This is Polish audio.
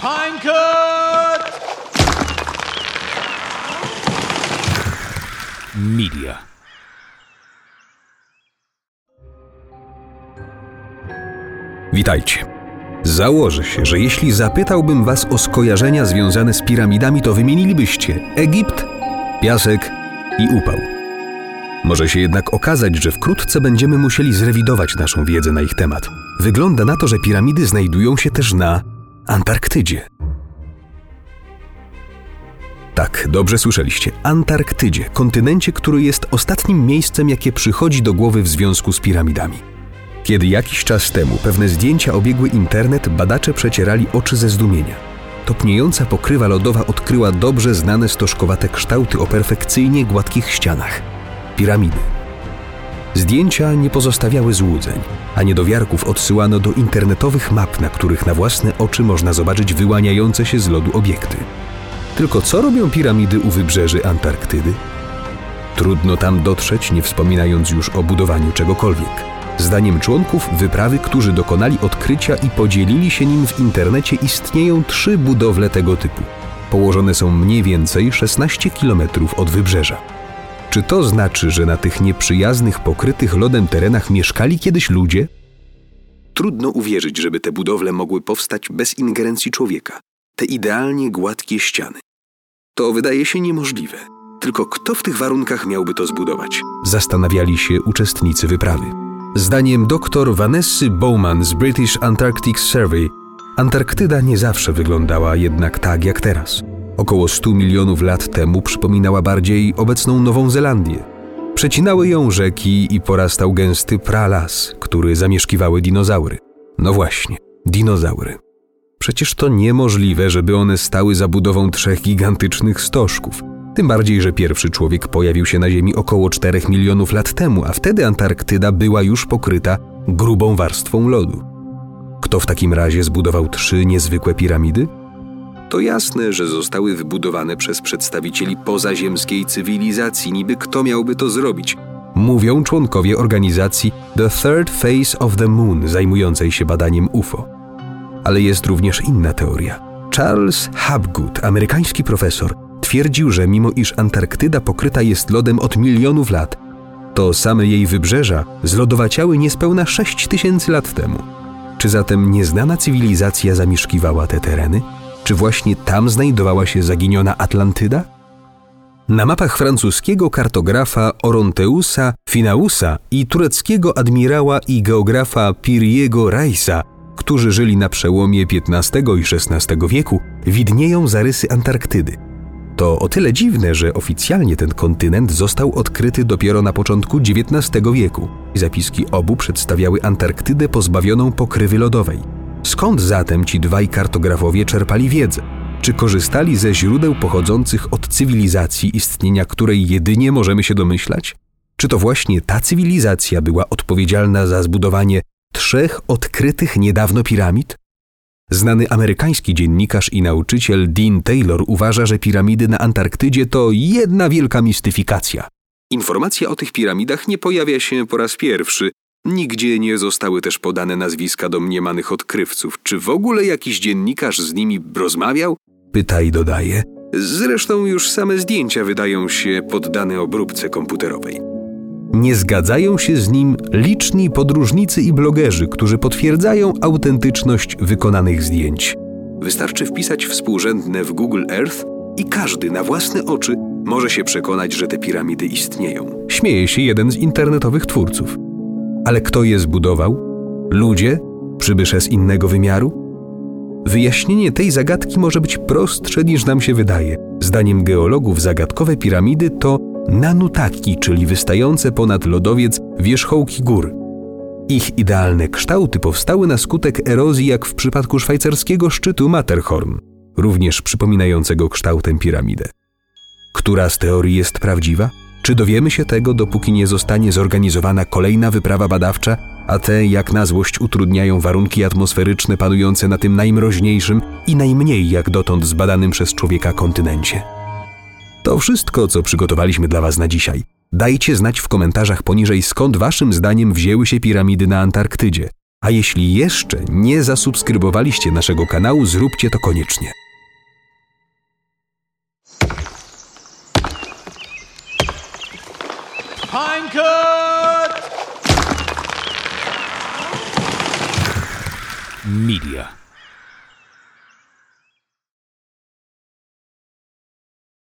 Pinecut! Media. Witajcie. Założę się, że jeśli zapytałbym Was o skojarzenia związane z piramidami, to wymienilibyście Egipt, piasek i upał. Może się jednak okazać, że wkrótce będziemy musieli zrewidować naszą wiedzę na ich temat. Wygląda na to, że piramidy znajdują się też na Antarktydzie. Tak, dobrze słyszeliście. Antarktydzie, kontynencie, który jest ostatnim miejscem, jakie przychodzi do głowy w związku z piramidami. Kiedy jakiś czas temu pewne zdjęcia obiegły internet, badacze przecierali oczy ze zdumienia. Topniejąca pokrywa lodowa odkryła dobrze znane stożkowate kształty o perfekcyjnie gładkich ścianach piramidy. Zdjęcia nie pozostawiały złudzeń, a niedowiarków odsyłano do internetowych map, na których na własne oczy można zobaczyć wyłaniające się z lodu obiekty. Tylko co robią piramidy u wybrzeży Antarktydy? Trudno tam dotrzeć, nie wspominając już o budowaniu czegokolwiek. Zdaniem członków wyprawy, którzy dokonali odkrycia i podzielili się nim w internecie, istnieją trzy budowle tego typu. Położone są mniej więcej 16 km od wybrzeża. Czy to znaczy, że na tych nieprzyjaznych, pokrytych lodem terenach mieszkali kiedyś ludzie? Trudno uwierzyć, żeby te budowle mogły powstać bez ingerencji człowieka. Te idealnie gładkie ściany. To wydaje się niemożliwe. Tylko kto w tych warunkach miałby to zbudować? Zastanawiali się uczestnicy wyprawy. Zdaniem dr Vanessy Bowman z British Antarctic Survey, Antarktyda nie zawsze wyglądała jednak tak jak teraz. Około 100 milionów lat temu przypominała bardziej obecną Nową Zelandię. Przecinały ją rzeki i porastał gęsty pralas, który zamieszkiwały dinozaury. No właśnie, dinozaury. Przecież to niemożliwe, żeby one stały za budową trzech gigantycznych stożków. Tym bardziej, że pierwszy człowiek pojawił się na Ziemi około 4 milionów lat temu, a wtedy Antarktyda była już pokryta grubą warstwą lodu. Kto w takim razie zbudował trzy niezwykłe piramidy? To jasne, że zostały wybudowane przez przedstawicieli pozaziemskiej cywilizacji, niby kto miałby to zrobić. Mówią członkowie organizacji The Third Phase of the Moon, zajmującej się badaniem UFO. Ale jest również inna teoria. Charles Hapgood, amerykański profesor, twierdził, że mimo iż Antarktyda pokryta jest lodem od milionów lat, to same jej wybrzeża zlodowaciały niespełna 6 tysięcy lat temu. Czy zatem nieznana cywilizacja zamieszkiwała te tereny? Czy właśnie tam znajdowała się zaginiona Atlantyda? Na mapach francuskiego kartografa Oronteusa Finausa i tureckiego admirała i geografa Piriego Raisa, którzy żyli na przełomie XV i XVI wieku, widnieją zarysy Antarktydy. To o tyle dziwne, że oficjalnie ten kontynent został odkryty dopiero na początku XIX wieku. Zapiski obu przedstawiały Antarktydę pozbawioną pokrywy lodowej. Skąd zatem ci dwaj kartografowie czerpali wiedzę? Czy korzystali ze źródeł pochodzących od cywilizacji, istnienia której jedynie możemy się domyślać? Czy to właśnie ta cywilizacja była odpowiedzialna za zbudowanie trzech odkrytych niedawno piramid? Znany amerykański dziennikarz i nauczyciel Dean Taylor uważa, że piramidy na Antarktydzie to jedna wielka mistyfikacja. Informacja o tych piramidach nie pojawia się po raz pierwszy, Nigdzie nie zostały też podane nazwiska domniemanych odkrywców. Czy w ogóle jakiś dziennikarz z nimi rozmawiał? Pyta i dodaje. Zresztą już same zdjęcia wydają się poddane obróbce komputerowej. Nie zgadzają się z nim liczni podróżnicy i blogerzy, którzy potwierdzają autentyczność wykonanych zdjęć. Wystarczy wpisać współrzędne w Google Earth i każdy na własne oczy może się przekonać, że te piramidy istnieją. Śmieje się jeden z internetowych twórców. Ale kto je zbudował? Ludzie? Przybysze z innego wymiaru? Wyjaśnienie tej zagadki może być prostsze niż nam się wydaje. Zdaniem geologów zagadkowe piramidy to nanutaki, czyli wystające ponad lodowiec wierzchołki gór. Ich idealne kształty powstały na skutek erozji, jak w przypadku szwajcarskiego szczytu Matterhorn, również przypominającego kształtem piramidę. Która z teorii jest prawdziwa? Czy dowiemy się tego, dopóki nie zostanie zorganizowana kolejna wyprawa badawcza, a te jak na złość utrudniają warunki atmosferyczne panujące na tym najmroźniejszym i najmniej jak dotąd zbadanym przez człowieka kontynencie? To wszystko, co przygotowaliśmy dla Was na dzisiaj. Dajcie znać w komentarzach poniżej, skąd Waszym zdaniem wzięły się piramidy na Antarktydzie. A jeśli jeszcze nie zasubskrybowaliście naszego kanału, zróbcie to koniecznie. Pinecut! Media.